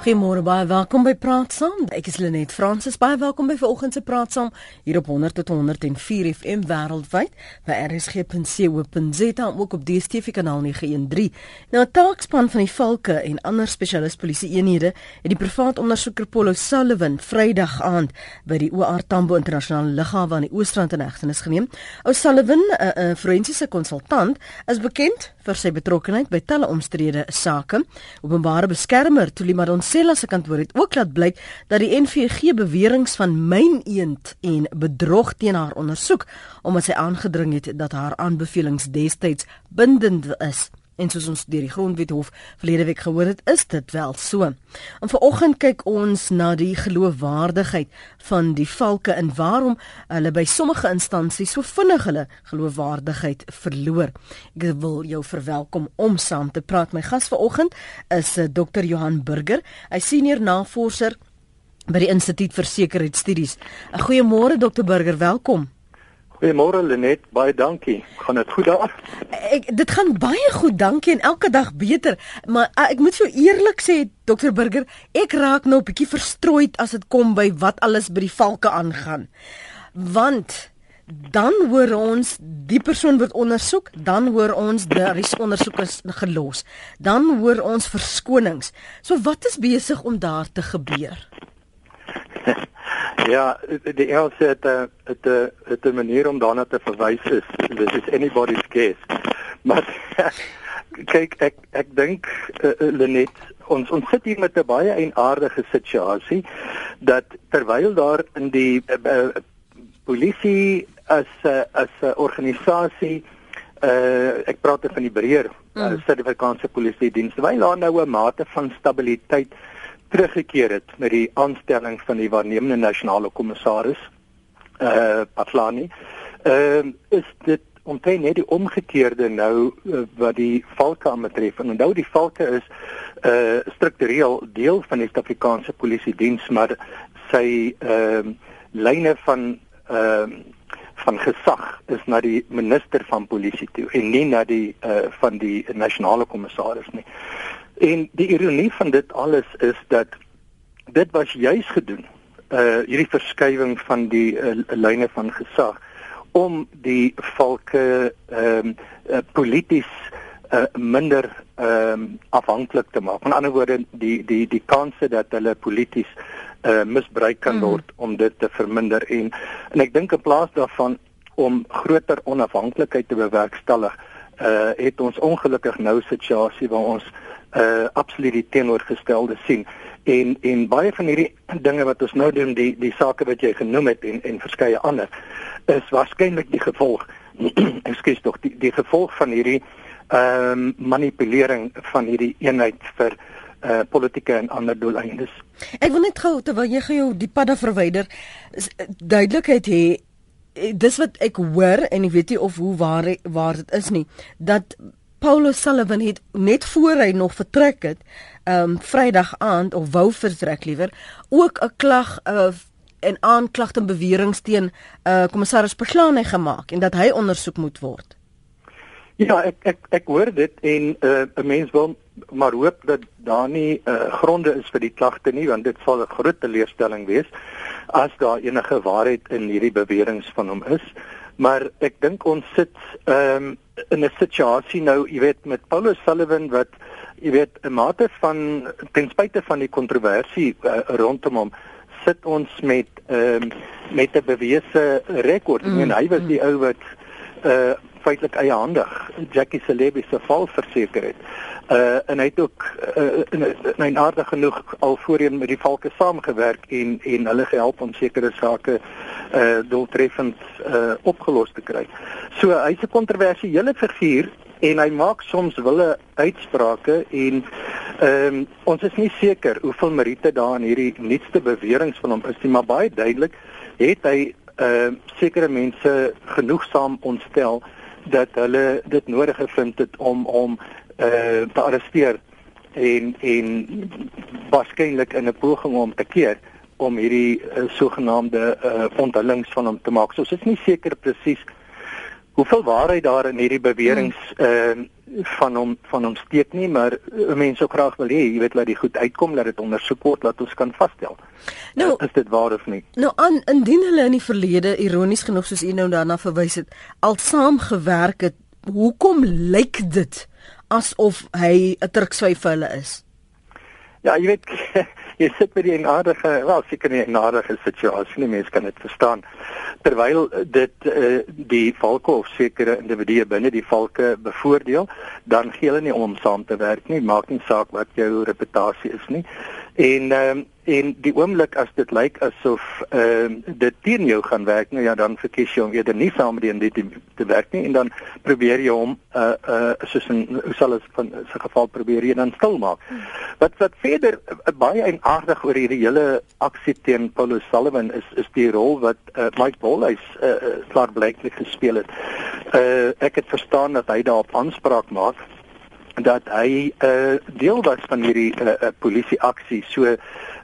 Goeiemôre baie welkom by Praat Saam. Ek is Lenet Fransis. Baie welkom by vanoggend se Praat Saam hier op 100 tot 104 FM wêreldwyd by rsg.co.za ook op DStv kanaal 913. Nou 'n taakspan van die Valke en ander spesialis polisie eenhede het die privaat ondersoeker Paulo Sullivan Vrydag aand by die OR Tambo internasionale lughawe aan die Oostrand in hegtenis geneem. Ou Sullivan, 'n forensiese konsultant, is bekend vir sy betrokkeheid by talle omstrede sake. Openbare beskermer Tulimadon Sella se kantoor het ook laat blyk dat die NVG beweringe van myneend en bedrog teen haar ondersoek omdat sy aangedring het dat haar aanbevelings destyds bindend is. En soos ons deur die grondwethof verlede week gehoor het, is dit wel so. En vanoggend kyk ons na die geloofwaardigheid van die valke en waarom hulle by sommige instansies so vinnig hulle geloofwaardigheid verloor. Ek wil jou verwelkom om saam te praat. My gas vanoggend is eh, Dr. Johan Burger, 'n senior navorser by die Instituut vir Sekuriteitsstudies. Goeiemôre Dr. Burger, welkom. Goeiemôre Lenet, baie dankie. Gaan dit goed daar? Ek dit gaan baie goed, dankie en elke dag beter. Maar uh, ek moet so eerlik sê, Dr Burger, ek raak nou 'n bietjie verstrooid as dit kom by wat alles by die valke aangaan. Want dan hoor ons die persoon word ondersoek, dan hoor ons daar is ondersoekers gelos. Dan hoor ons verskonings. So wat is besig om daar te gebeur? Ja, die Engels het 'n het 'n het 'n manier om daarna te verwys is. This is anybody's guess. Maar kyk ek ek dink uh, Lenet ons ons sit hier met 'n baie eienaardige situasie dat terwyl daar in die uh, uh, polisie as uh, as 'n uh, organisasie uh ek praat van die breër uh, Suid-Afrikaanse polisie diens terwyl daar nou 'n mate van stabiliteit teruggekeer het met die aanstelling van die waarnemende nasionale kommissaris uh Patlani. Ehm uh, is dit omtrent net die omgekeerde nou uh, wat die valke betref. En onthou die valke is uh struktureel deel van die Suid-Afrikaanse polisie diens, maar sy ehm uh, lyne van ehm uh, van gesag is na die minister van polisie toe en nie na die uh van die nasionale kommissaris nie. En die ironie van dit alles is dat dit was juis gedoen uh hierdie verskywing van die uh, lyne van gesag om die valke ehm um, uh, polities uh, minder ehm um, afhanklik te maak. Met ander woorde die die die kanse dat hulle polities uh misbruik kan mhm. word mm. om dit te verminder en en ek dink in plaas daarvan om groter onafhanklikheid te bewerkstellig uh het ons ongelukkig nou 'n situasie waar ons uh absoluut die teenoorgestelde sien en en baie van hierdie dinge wat ons nou doen die die sake wat jy genoem het en en verskeie ander is waarskynlik die gevolg ekskuus tog die die gevolg van hierdie ehm um, manipulering van hierdie eenheid vir uh politieke en ander doeleindes. Ek wil net gou terwyl jy gou jou die padda verwyder duidelikheid hê dis wat ek hoor en ek weet nie of hoe waar waar dit is nie dat Paulus Sullivan het net voor hy nog vertrek het, ehm um, Vrydag aand of wou vertrek liewer, ook 'n klag uh, en aanklagte en beweringe teen uh, kommissaris Paglane gemaak en dat hy ondersoek moet word. Ja, ek ek ek hoor dit en uh, 'n mens wil maar hoop dat daar nie uh, gronde is vir die klagte nie want dit sal 'n groot teleurstelling wees as daar enige waarheid in hierdie beweringe van hom is. Maar ek dink ons sit ehm um, in 'n situasie nou, jy weet, met Paulus Sullivan wat jy weet 'n mate van ten spyte van die kontroversie uh, rondom hom sit ons met ehm um, met 'n bewese rekord. Mm, en hy was die mm. ou wat uh feitelik eiehandig Jackie Celebi se val verseker het. Uh en hy het ook uh in, in aardig genoeg al voorheen met die valke saamgewerk en en hulle gehelp om sekere sake uh doeltreffend uh opgelos te kry. So hy's 'n kontroversiële figuur en hy maak soms wille uitsprake en ehm um, ons is nie seker hoeveel meriete daar in hierdie nuutste beweringe van hom is nie, maar baie duidelik het hy ehm uh, sekere mense genoegsaam ontstel dat hulle dit nodig gevind het om om uh te arresteer en en waarskynlik in 'n poging om te keer om hierdie uh, sogenaamde uh onthullings van hom te maak. So ons is nie seker presies hoeveel waarheid daar in hierdie beweringe uh van hom van hom steek nie, maar mense sou graag wil hê, jy weet, laat die goed uitkom, laat dit ondersoek word, laat ons kan vasstel. Nou, is dit waar of nie? Nou aan indien hulle in die verlede ironies genoeg soos u nou daarna verwys het, al saam gewerk het, hoekom lyk dit asof hy 'n trukswyf vir hulle is? Ja, jy weet jy sit by die enaardige, wel seker nie 'n enaardige situasie nie, mense kan dit verstaan. Terwyl dit uh, die valke of sekere individue binne die valke bevoordeel, dan gee hulle nie om saam te werk nie, maak nie saak wat jou reputasie is nie. En ehm um, en die oomblik as dit lyk asof ehm uh, dit teen jou gaan werk nou ja dan verkies jy om eerder nie saam met die individu te werk nie en dan probeer jy hom uh uh soos 'n sal dit van sy geval probeer jy dan stil maak. Wat wat verder uh, baie eienaardig oor hierdie hele aksie teen Paulus Sullivan is is die rol wat uh, Mike Bolhuis uh, uh klaar blyklik gespeel het. Uh ek het verstaan dat hy daarop aanspraak maak dat hy 'n uh, deel was van hierdie uh, uh, polisie aksie. So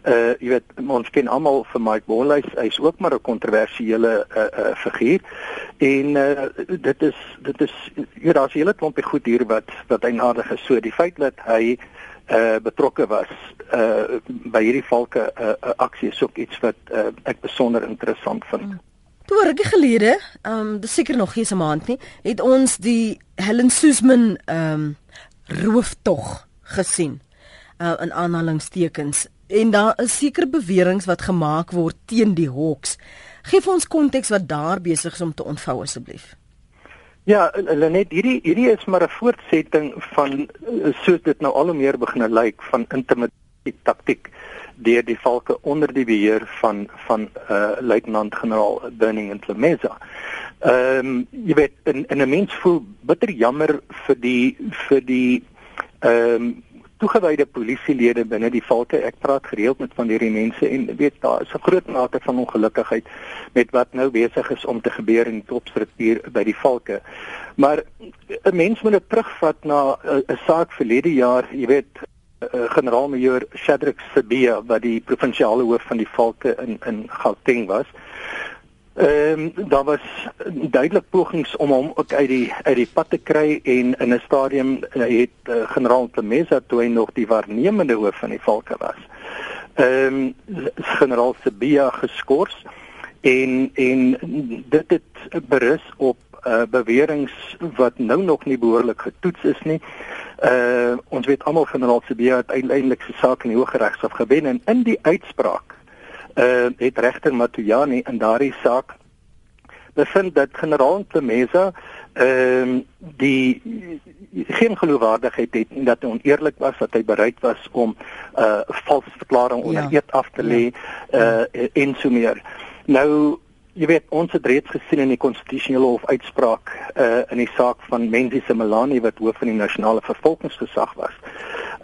uh jy weet ons ken almal vir Mike Bonlys, hy's ook maar 'n kontroversiële uh, uh figuur. En uh dit is dit is ja daar's 'n hele klompie goed hier wat wat hy nadig is. So die feit dat hy uh betrokke was uh by hierdie valke uh, uh aksie is ook iets wat uh, ek besonder interessant vind. Hmm. Toe rukkie gelede, ehm um, dis seker nog geen se maand nie, het ons die Helen Suzman ehm um, rooftog gesien uh, in aanhalingstekens en daar is seker beweringe wat gemaak word teen die Hawks. Geef ons konteks wat daar besig is om te ontvou asseblief. Ja, Lenet, hierdie hierdie is maar 'n voortsetting van uh, soos dit nou al hoe meer begin lyk van intimidasie taktik deur die valke onder die beheer van van uh luitenant-generaal Burning in Tlemesa. Ehm um, jy weet in in 'n mens voel bitter jammer vir die vir die ehm um, toegewyde polisielede binne die valke. Ek praat gereeld met van hierdie mense en weet daar is 'n groot mate van ongelukkigheid met wat nou besig is om te gebeur in die topstruktuur by die valke. Maar 'n mens moet dit terugvat na 'n saak verlede jaar, jy weet uh, generaal-majoor Shadrack Sibia wat die provinsiale hoof van die valke in in Gauteng was. Ehm um, daar was duidelik pogings om hom ook uit die uit die pad te kry en in 'n stadium uh, het uh, generaal Temesa toe hy nog die waarnemende hoof van die valke was. Ehm um, generaal Sibia geskort en en dit het berus op uh, beweringe wat nou nog nie behoorlik getoets is nie. Uh ons weet almal generaal Sibia het uiteindelik sy saak in die Hooggeregshof gewen en in die uitspraak uh, het regter Matuyani in daardie saak bevind dat generaal Plemesa ehm uh, die geen geloofwaardigheid het en dat hy oneerlik was dat hy bereid was om 'n uh, valse verklaring onder ja. eed af te lê ja. uh, en so meer. Nou jy weet ons het reeds gesien in die konstitusionele hof uitspraak uh, in die saak van Menzi Simelane wat hoof van die nasionale vervolgingsgesag was.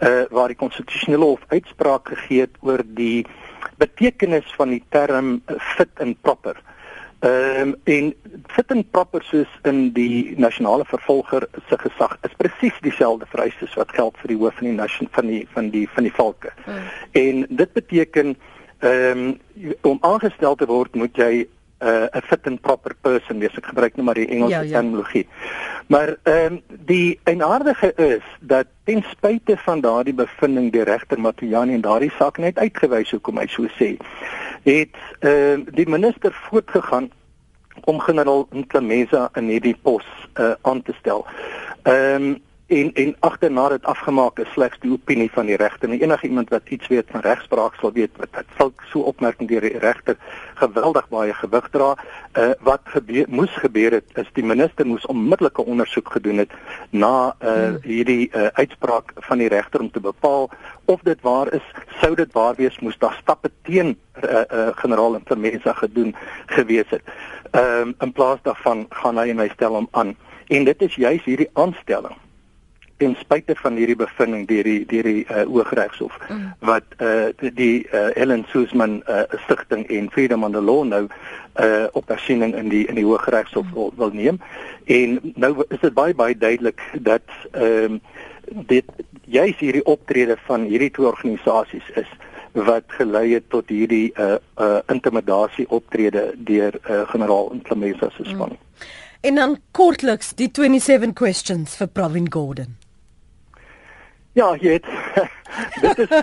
Uh waar die konstitusionele hof uitspraak gegee het oor die betekenis van die term fit and proper. Ehm um, en fit and proper soos in die nasionale vervolger se gesag is presies dieselfde vereistes wat geld vir die hoof van die nation van die van die van die valke. Hmm. En dit beteken ehm um, om aangestel te word moet jy uh, 'n fit and proper person wees. Ek gebruik nou maar die Engelse ja, ja. terminologie. Maar ehm um, die enaardige is dat ten spyte van daardie bevinding die regter Matuyani en daardie saak net uitgewys hoekom hy so sê, het ehm uh, die minister voortgegaan om generaal Nklemesa in hierdie pos uh, aan te stel. Ehm um, en en agterna dit afgemaak is slegs die opinie van die regter. En enige iemand wat iets weet van regspraak sal weet wat dit sal so opmerking deur die regter geweldig baie gewig dra. Uh wat gebeur moes gebeur het is die minister moes onmiddellike ondersoek gedoen het na uh hierdie uh, uitspraak van die regter om te bepaal of dit waar is, sou dit waar wees moes daar stappe teen uh, uh generaal Intermesa gedoen gewees het. Ehm uh, in plaas daarvan gaan hy en hy stel hom aan. En dit is juis hierdie aanstelling ten spyte van hierdie bevinding deur die deur die uh, Hooggeregshof mm. wat uh, die, uh, Ellen Suzman uh, stigting en Freedom on the Law nou uh, op hersiening in die in die Hooggeregshof mm. wil, wil neem en nou is dit baie baie duidelik dat ehm um, dit juis hierdie optrede van hierdie twee organisasies is wat gelei het tot hierdie uh, uh, intimidasie optrede deur uh, generaal Nklemesa se span. Mm. En dan kortliks die 27 questions vir Pravin Gordhan. Ja, jy weet. dit is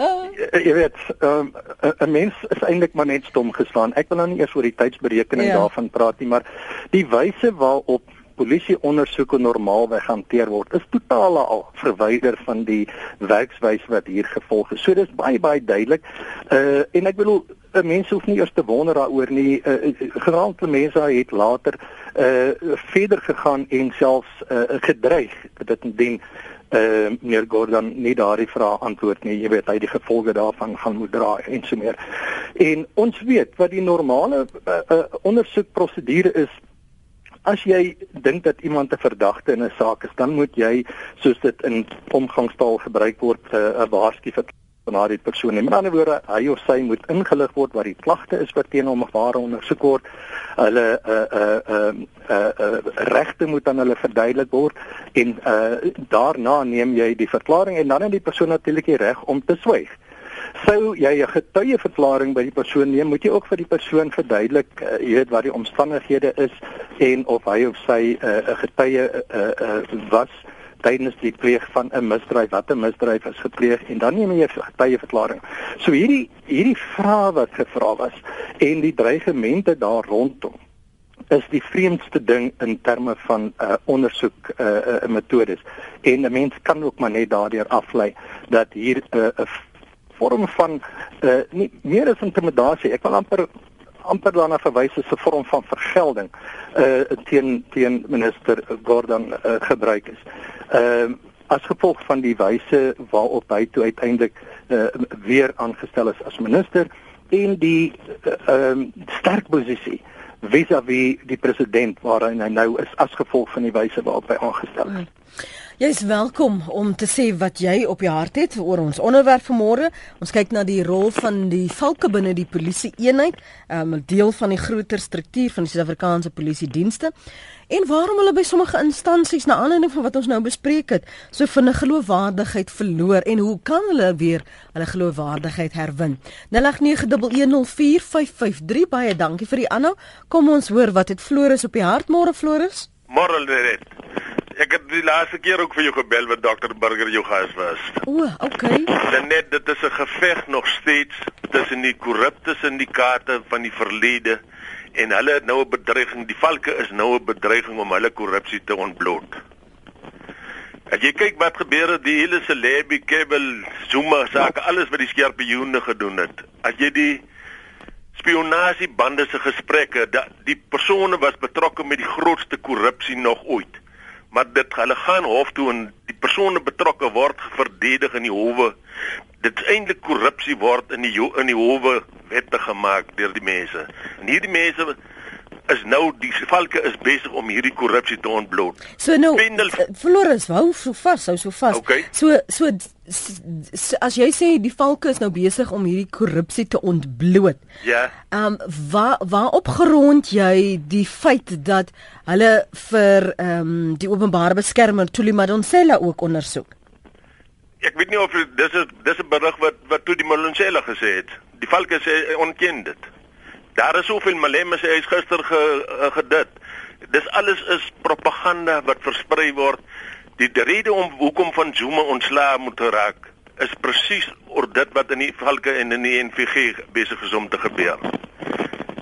jy weet, um, 'n mens is eintlik maar net stom geslaan. Ek wil nou nie eers oor die tydsberekening ja. daarvan praat nie, maar die wyse waarop polisie ondersoeke normaalweg hanteer word, is totaal al verwyder van die werkswyse wat hier gevolg is. So dis baie baie duidelik. Uh en ek bedoel, mense hoef nie eers te wonder daaroor nie. Uh, Geraamde mense het later uh verder gegaan en selfs uh, gedreig dat dit dien eh uh, meneer Gordon nie daardie vraag antwoord nie. Jy weet hy die gevolge daarvan gaan moet dra en so meer. En ons weet wat die normale uh, uh, ondersoekprosedure is. As jy dink dat iemand 'n verdagte in 'n saak is, dan moet jy soos dit in omgangstaal gebruik word 'n uh, waarskuwing van daardie persoon. In ander woorde, hy of sy moet ingelig word wat die klagte is wat teen hom of haar ondersoek word. Hulle uh uh uh uh, uh regte moet aan hulle verduidelik word en uh daarna neem jy die verklaring en dan het die persoon natuurlik die reg om te swyg. Sou jy 'n getuieverklaring by die persoon neem, moet jy ook vir die persoon verduidelik, uh, jy weet wat die omstandighede is en of hy of sy 'n uh, getuie uh, uh, was tydens die pleeg van 'n misdrijf wat 'n misdrijf is gepleeg en dan neem jy 'n getuieverklaring. So hierdie hierdie vrae wat gevra was en die dreigemente daar rondom is die vreemdste ding in terme van 'n uh, ondersoek 'n uh, uh, metodes. En 'n mens kan ook maar net daardeur aflei dat hier 'n uh, vorm van uh, nie meer as intimidasie. Ek wil amper amper daarna verwys as 'n vorm van vergelding uh teen teen minister Gordon uh, gebruik is. Ehm uh, as gevolg van die wyse waarop hy toe uiteindelik uh weer aangestel is as minister en die ehm uh, sterk posisie vis-à-vis -vis die president waarin hy nou is as gevolg van die wyse waarop hy aangestel is. Hmm. Jy is welkom om te sê wat jy op jou hart het oor ons onderwerp vanmôre. Ons kyk na die rol van die valke binne die polisie eenheid, 'n um, deel van die groter struktuur van die Suid-Afrikaanse polisie dienste en waarom hulle by sommige instansies na aanleiding van wat ons nou bespreek het, so vinnig geloofwaardigheid verloor en hoe kan hulle weer hulle geloofwaardigheid herwin? 0891104553 baie dankie vir die aanhou. Kom ons hoor wat het Floris op die hart môre Floris? Môre net. Ek het die laaste keer ook vir jou gebel wat dokter Burger jou gas was. O, okay. Dan net dit is 'n geveg nog steeds tussen die korrupte syndikaate van die verlede en hulle het nou 'n bedreiging. Die valke is nou 'n bedreiging om hulle korrupsie te ontbloot. As jy kyk wat gebeur het die hele Celebi Kabel Zuma saak alles wat die skerpioene gedoen het. As jy die spionasiebande se gesprekke, die persone was betrokke met die grootste korrupsie nog ooit maar dit hulle gaan hof toe en die persone betrokke word verdedig in die howe. Dit is eintlik korrupsie word in die in die howe wette gemaak deur die mense. En hierdie mense is nou die valke is besig om hierdie korrupsie te ontbloot. So nou Pendel, eh, Floris, hou so vas, hou so vas. Okay. So so as jy sê die valke is nou besig om hierdie korrupsie te ontbloot. Ja. Ehm um, waar waar opgerond jy die feit dat hulle vir ehm um, die openbare beskermer Thuli Madonsela ook ondersoek? Ek weet nie of dis is dis 'n berig wat wat Thuli Madonsela gesê het. Die valke sê onken dit. Daar is soveel malemme sê hy's gister ge, uh, gedit. Dis alles is propaganda wat versprei word. Die rede om hoekom van Zuma ontslae moet raak is presies oor dit wat in die valke en in die NVG besig is om te gebeur.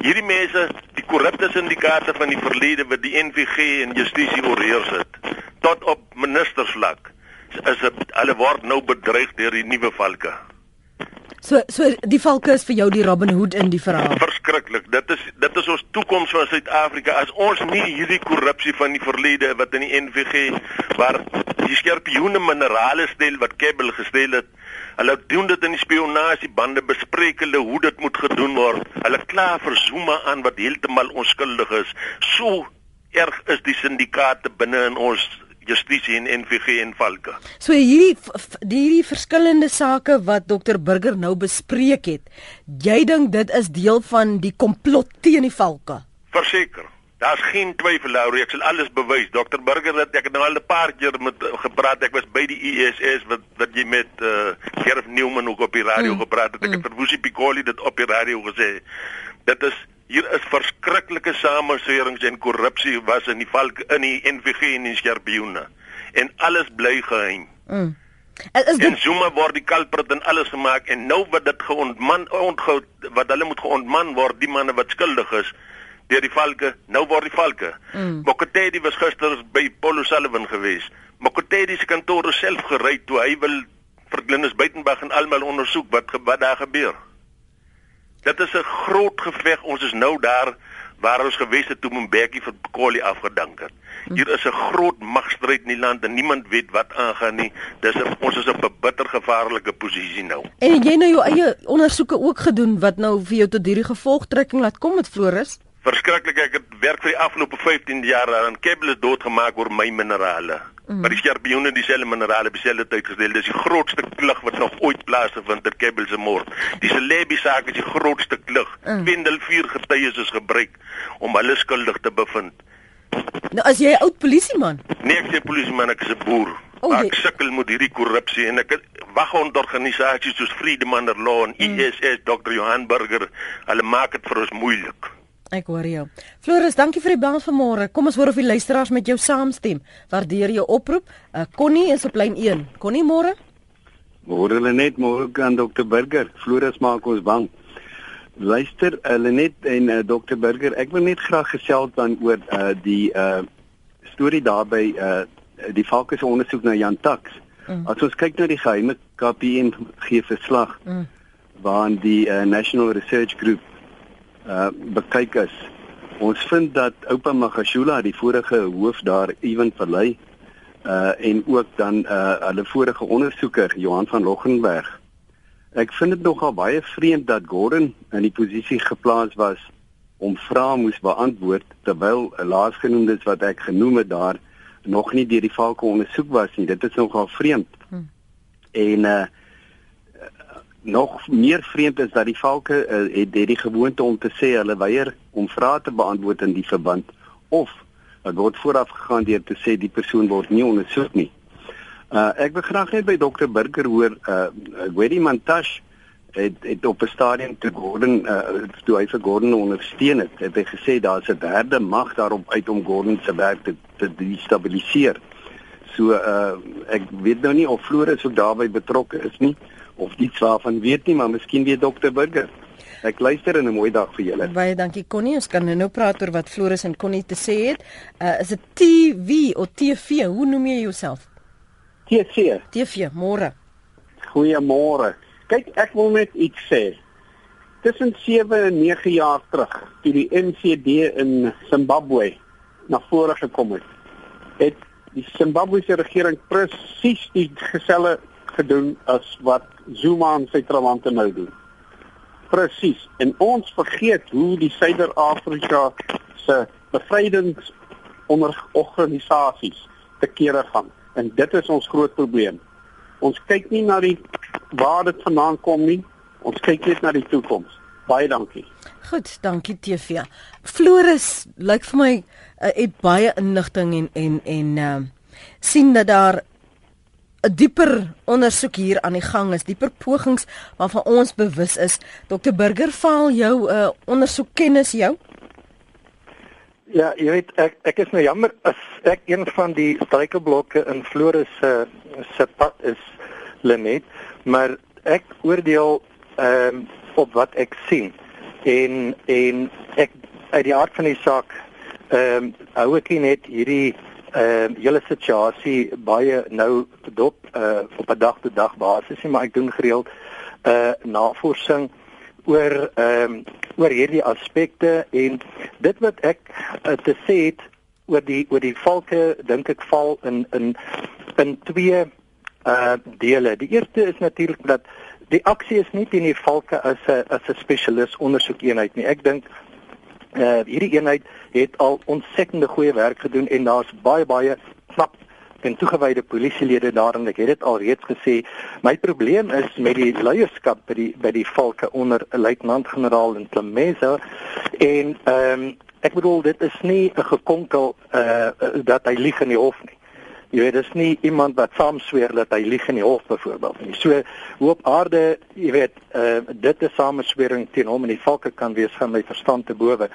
Hierdie mense, die korrupte syndikaate van die verlede wat die NVG en justisie oorheers het, tot op ministersvlak, is dit hulle word nou bedreig deur die nuwe valke. So so die valke is vir jou die Robin Hood in die verhaal. Verskriklik. Dit is dit is ons toekoms van Suid-Afrika as ons nie hierdie korrupsie van die verlede wat in die NVG waar die skerpioene minerale stel wat Kabel gestel het. Hulle doen dit in die spionasiebande bespreek hulle hoe dit moet gedoen word. Hulle kla vir Zuma aan wat heeltemal onskuldig is. So erg is die syndikaate binne in ons justisie en NVG en Valke. So hierdie hierdie verskillende sake wat dokter Burger nou bespreek het, jy dink dit is deel van die komplot teen die Valke? Verseker. Daar's geen twyfel daaroor. Ek sal alles bewys. Dokter Burger het ek nou al 'n paar keer met gepraat. Ek was by die ISS wat wat jy met uh Gerf Newman ook op die radio mm. gepraat het. Ek mm. het vir Wusi Piccoli dit op die radio gesê. Dit is Hier is verskriklike sameswerings en korrupsie was in die valke in die NVG en in Skerpioene. En alles bly geheim. Mm. Is dit En Zuma word die kalprit en alles gemaak en nou wat dit geontman ontgou wat hulle moet geontman word die manne wat skuldig is deur die valke. Nou word die valke. Mm. Mokotedi was gister by Paulo Sullivan geweest. Mokotedi se kantoor self gery toe hy wil vir Glenis Buitenberg en almal ondersoek wat wat daar gebeur. Dit is 'n groot geveg. Ons is nou daar waar ons gewees het toe Mbeki vir Bekoli afgedank het. Hier is 'n groot magstryd in die land en niemand weet wat aangaan nie. Dis a, ons is op 'n bitter gevaarlike posisie nou. En jy nou jou eie ondersoeke ook gedoen wat nou vir jou tot hierdie gevolgtrekking laat kom met Floris? Verskriklik, ek het werk vir die afgelope 15 jaar aan Kebble doodgemaak oor my minerale. Mm. Maar die skerpioene dieselfde minerale dieselfde tyd gestel. Dis die grootste klug wat nog ooit plaasgevind het Kebbel se moord. Die Celebi saak is die grootste klug. Mm. Wendel vier getuies is gebruik om hulle skuldig te bevind. Nou as jy 'n oud polisieman. Nee, ek is 'n polisieman, ek is 'n boer. Oh, ek sukkel met hierdie korrupsie en ek wag onder organisasies soos Freedom Under Law en mm. ISS Dr. Johan Burger. Hulle maak dit vir ons moeilik. Ek hoor jou. Floris, dankie vir die bel vanmôre. Kom ons hoor of die luisteraars met jou saamstem. Waardeer jou oproep. Uh, Connie is op lyn 1. Connie, môre? Môre hulle net môre kan Dr Burger. Floris maak ons bang. Luister, hulle net en uh, Dr Burger, ek wil net graag gesels dan oor uh, die uh storie daarby uh die fokus ondersoek na Jan Tax. Mm. As ons kyk na die geheime KPN gee verslag mm. waarin die uh, National Research Group uh bekyk is. Ons vind dat oupa Magashula, die vorige hoof daar Ewen verlei uh en ook dan uh hulle vorige ondersoeker Johan van Loggenberg. Ek vind dit nogal baie vreemd dat Gordon in die posisie geplaas was om vrae moes beantwoord terwyl 'n laasgenoemdes wat ek genoem het daar nog nie deur die valke ondersoek was nie. Dit is nogal vreemd. Hmm. En uh nog meer vreemd is dat die valke uh, het, het die gewoonte om te sê hulle weier om vrae te beantwoord in die verband of dit word vooraf gegaan deur te sê die persoon word nie ondersoek nie. Uh ek wil graag net by dokter Burger hoor uh Gwedi Mantash het het op 'n stadium te Gordon uh toe hy vir Gordon ondersteun het, het hy gesê daar's 'n derde mag daarop uit om Gordon se werk te, te destabiliseer. So uh ek weet nou nie of Floris ook daarbey betrokke is nie of iets waarvan weet nie, maar miskien weet dokter Burger. Ek luister en 'n mooi dag vir julle. Baie dankie Connie. Ons kan nou praat oor wat Floris en Connie te sê het. Uh is dit TV of TV? Hoe noem jy jouself? TV. TV, môre. Goeiemôre. Kyk, ek wil net iets sê. Tussen 7 en 9 jaar terug, toe die MCD in Zimbabwe na vore gekom het, het die Zimbabwese regering presies dieselfde gedoen as wat Zuma en sy trawante nou doen. Presies. En ons vergeet hoe die Suider-Afrika se bevrydingsonderorganisasies te kere gaan. En dit is ons groot probleem. Ons kyk nie na die waar dit vandaan kom nie. Ons kyk net na die toekoms. Baie dankie. Goed, dankie TV. Floris lyk vir my uh, het baie inligting en en en uh, sien dat daar 'n dieper ondersoek hier aan die gang is, dieper pogings waarvan ons bewus is. Dr Burger, val jou uh, ondersoek kennis jou? Ja, jy weet ek ek is nou jammer as ek een van die struikelblokke in Floris se uh, se pad is Lenet, maar ek oordeel ehm um, op wat ek sien en en ek uit die aard van die saak ehm um, hou ek net hierdie ehm uh, julle situasie baie nou dop uh op 'n dag tot dag basis maar ek doen gereeld uh navorsing oor ehm um, oor hierdie aspekte en dit wat ek uh, te sê het oor die oor die valke dink ek val in in in twee uh dele. Die eerste is natuurlik dat die aksie is nie teen die valke as 'n as 'n spesialis ondersoekeenheid nie. Ek dink uh hierdie eenheid het al ontsettende goeie werk gedoen en daar's baie baie knap en toegewyde polisielede daarin. Ek het dit al reeds gesê. My probleem is met die leierskap by die by die volke onder 'n luitenant-generaal in Tlemesa en ehm um, ek bedoel dit is nie 'n gekonkel uh dat hy lieg in die hof nie. Jy weet, dis nie iemand wat saamsweer dat hy lieg in die hof byvoorbeeld nie. So hoe op aarde, jy weet, uh, dit is sameswering teen hom en die valke kan wees van my verstand te bowe.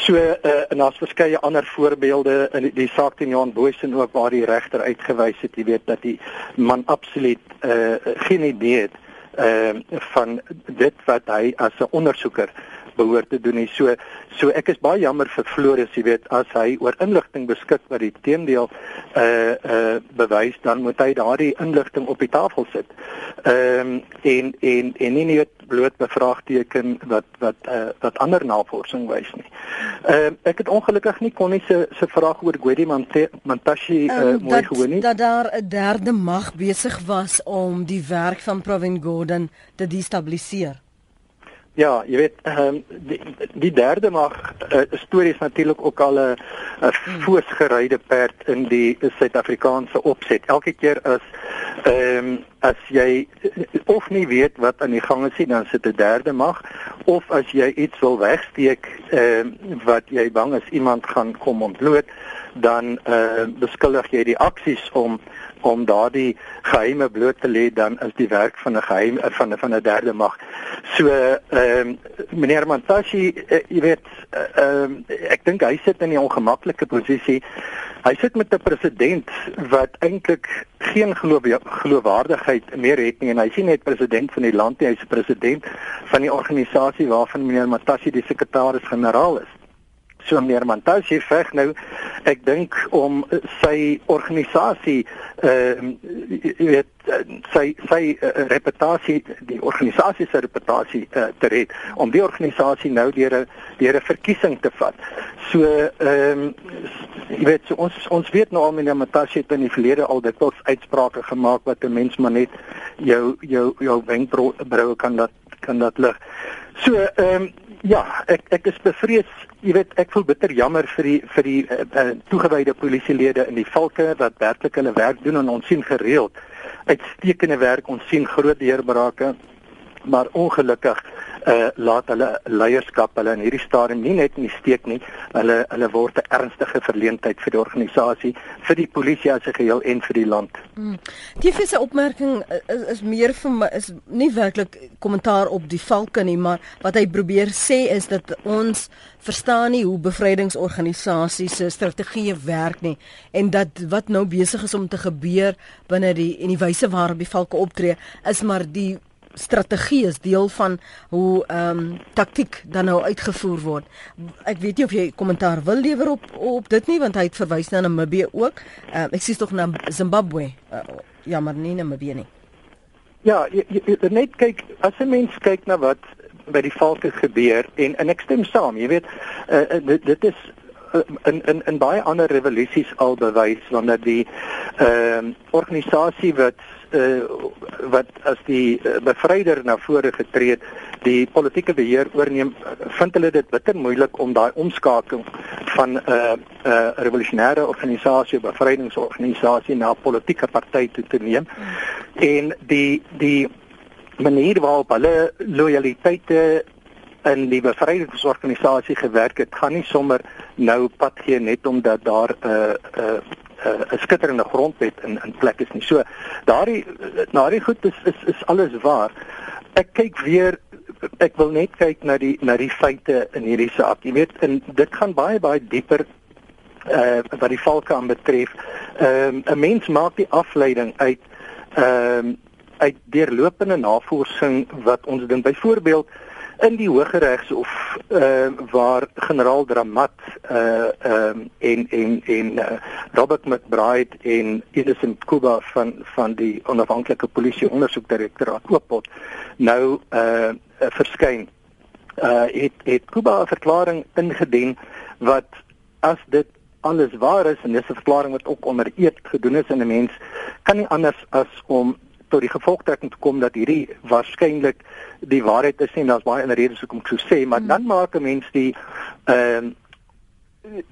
So uh, en daar's verskeie ander voorbeelde in die, die saak teen Johan Boysen ook waar die regter uitgewys het, jy weet, dat die man absoluut uh, geen idee het ehm uh, van dit wat hy as 'n ondersoeker behoort te doen nie. So so ek is baie jammer vir Floris, jy weet, as hy oor inligting beskik wat die teendeel uh uh bewys, dan moet hy daardie inligting op die tafel sit. Ehm um, en en en nie net bloot bevraagteken wat wat uh wat ander navorsing wys nie. Ehm uh, ek het ongelukkig nie kon nie se se vraag oor Gwedi Mantashi uh, um, mooi gehoor nie. Dat daar 'n derde mag besig was om die werk van Provin Gordon te destabiliseer. Ja, jy weet, ehm um, die, die derde mag uh, storie is natuurlik ook al 'n 'n hmm. voorsgeryde perd in die Suid-Afrikaanse opset. Elke keer as ehm um, as jy of nie weet wat aan die gang is nie, dan sit 'n derde mag of as jy iets wil wegsteek ehm um, wat jy bang is iemand gaan kom ontbloot, dan eh uh, beskuldig jy die aksies om om daardie geheime bloot te lê dan is die werk van 'n geheim van van 'n derde mag. So ehm um, meneer Mantashi, uh, jy weet ehm uh, ek dink hy sit in 'n ongemaklike posisie. Hy sit met 'n president wat eintlik geen geloofwaardigheid meer het nie en hy is nie net president van die land nie, hy is president van die organisasie waarvan meneer Mantashi die sekretaris-generaal is so meer Mantashe veg nou ek dink om sy organisasie ehm uh, weet sy sy uh, reputasie die organisasie se reputasie uh, te red om die organisasie nou deur 'n deur 'n verkiesing te vat. So ehm um, jy weet so ons ons weet nou al meneer Mantashe het in die verlede al tot uitsprake gemaak wat 'n mens maar net jou jou jou wenkbroue kan dat kan dat lig. So ehm um, Ja, ek ek is bevrees, jy weet, ek voel bitter jammer vir die vir die uh, uh, toegewyde polisielede in die valke wat werklik hulle werk doen en ons sien gereeld uitstekende werk, ons sien groot deurbrake, maar ongelukkig uh laat hulle leierskap hulle in hierdie stadium nie net in die steek nie. Hulle hulle word 'n ernstige verleentheid vir die organisasie, vir die polisie as 'n geheel en vir die land. Hmm. Die fisse opmerking is, is meer vir my is nie werklik kommentaar op die valke nie, maar wat hy probeer sê is dat ons verstaan nie hoe bevrydingsorganisasies se strategieë werk nie en dat wat nou besig is om te gebeur binne die en die wyse waarop die valke optree is maar die strategie is deel van hoe ehm um, taktik dan nou uitgevoer word. Ek weet nie of jy kommentaar wil lewer op op dit nie want hy het verwys na Namibië ook. Ehm uh, ek sien tog na Zimbabwe. Uh, ja, maar nie Namibië nie. Ja, jy, jy, net kyk as 'n mens kyk na wat by die valke gebeur en en ek stem saam, jy weet, uh, dit, dit is in in in baie ander revolusies al bewys wanneer die ehm uh, organisasie wat uh, wat as die uh, bevryder na vore getree het, die politieke beheer oorneem, vind hulle dit bitter moeilik om daai omskakeling van 'n uh, 'n uh, revolusionêre organisasie, bevrydingsorganisasie na 'n politieke party toe te neem. En die die manier waarop hulle lojaliteite in die bevrydingsorganisasie gewerk het, gaan nie sommer nou pad gee net omdat daar 'n uh, 'n uh, 'n uh, skitterende grondwet in in plek is nie. So daardie daardie goed is is is alles waar. Ek kyk weer ek wil net kyk na die na die feite in hierdie saak. Jy weet, en dit gaan baie baie dieper uh wat die valke aan betref. Ehm uh, 'n mens maak die afleiding uit ehm uh, uit deurlopende navorsing wat ons doen. Byvoorbeeld in die Hooggeregshof uh, waar generaal Dramat uh um en en en uh, Robert McBride en Innocent Kuba van van die onafhanklike polisie ondersoekdirektoraat Oopot nou uh verskyn. Uh het het Kuba 'n verklaring ingedien wat as dit alles waar is en dis 'n verklaring wat ook onder eed gedoen is en 'n mens kan nie anders as om tot die gevolgtrekking te kom dat hierdie waarskynlik die waarheid is en daar's baie ander redes hoekom ek so sê, maar hmm. dan maak 'n mens die ehm uh,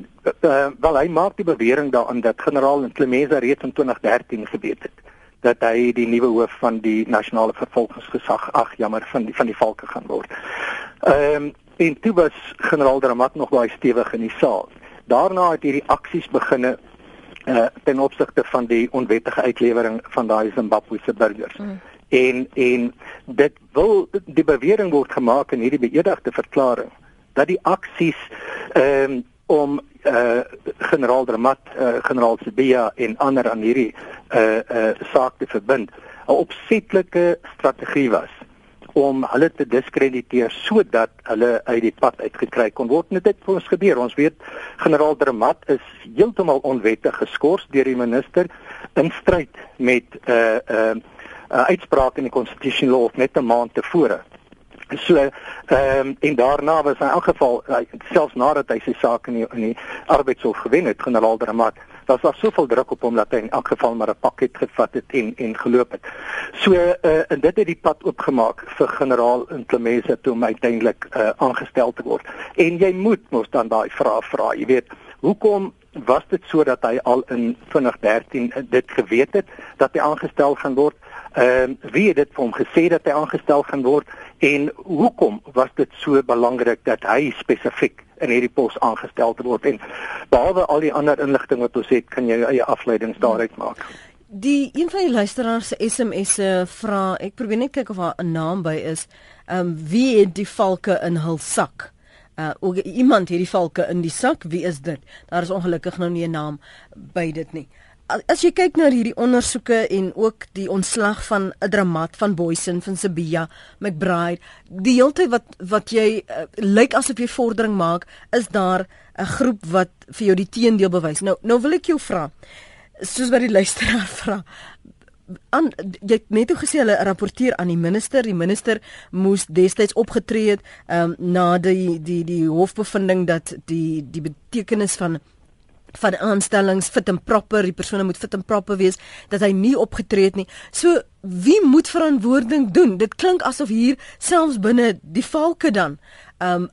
uh, wel hy maak die bewering daaraan dat generaal Clemenza reeds in 2013 geweet het dat hy die nuwe hoof van die nasionale vervolgingsgesag ag jammer van die van die valke gaan word. Ehm um, en toe was generaal Dramat nog baie stewig in die saak. Daarna het hierdie aksies beginne uh ten opsigte van die onwettige uitlewering van daai Zimbabwese burgers. Mm. En en dit wil die bewering word gemaak in hierdie beëdigde verklaring dat die aksies ehm um, om uh generaal Dramat, uh, generaal Sibia en ander aan hierdie uh uh saak te verbind, 'n opsetlike strategie was om hulle te diskrediteer sodat hulle uit die pad uitgekry kon word. Net dit het vir ons gebeur. Ons weet generaal Dramat is heeltemal onwettig geskort deur die minister in stryd met 'n uh, 'n uh, uh, uitspraak in die constitutional law net 'n maand tevore. So ehm um, en daarna was hy in elk geval uh, selfs nadat hy sy saak in die, in die arbeidshof gewen het, generaal Dramat, was daar soveel druk op hom dat hy in elk geval maar 'n pakket gevat het en en geloop het. So uh, en dit het die pad oopgemaak vir generaal Implemesa toe om uiteindelik uh, aangestel te word. En jy moet mos dan daai vrae vra, jy weet, hoekom was dit so dat hy al in 2013 dit geweet het dat hy aangestel gaan word? Ehm uh, wie het dit vir hom gesê dat hy aangestel gaan word? En hoekom was dit so belangrik dat hy spesifiek in hierdie pos aangestel word en behalwe al die ander inligting wat ons het, kan jy jou eie afleidings daaruit maak. Die een van die luisteraars se SMS'e vra, ek probeer net kyk of daar 'n naam by is. Ehm um, wie het die valke in hul sak? Uh ook iemand het die valke in die sak. Wie is dit? Daar is ongelukkig nou nie 'n naam by dit nie as jy kyk na hierdie ondersoeke en ook die ontslag van 'n dramat van Boysen van Sibia McBride die hele tyd wat wat jy uh, lyk asof jy vordering maak is daar 'n groep wat vir jou die teendeel bewys. Nou nou wil ek jou vra soos wat die luisteraar vra aan jy net gesê hulle rapporteer aan die minister. Die minister moes destyds opgetree het um, na die die die hofbevinding dat die die betekenis van van aanstellings fit en proper, die persone moet fit en proper wees dat hy nie opgetree het nie. So wie moet verantwoording doen? Dit klink asof hier selfs binne die valke dan 'n um,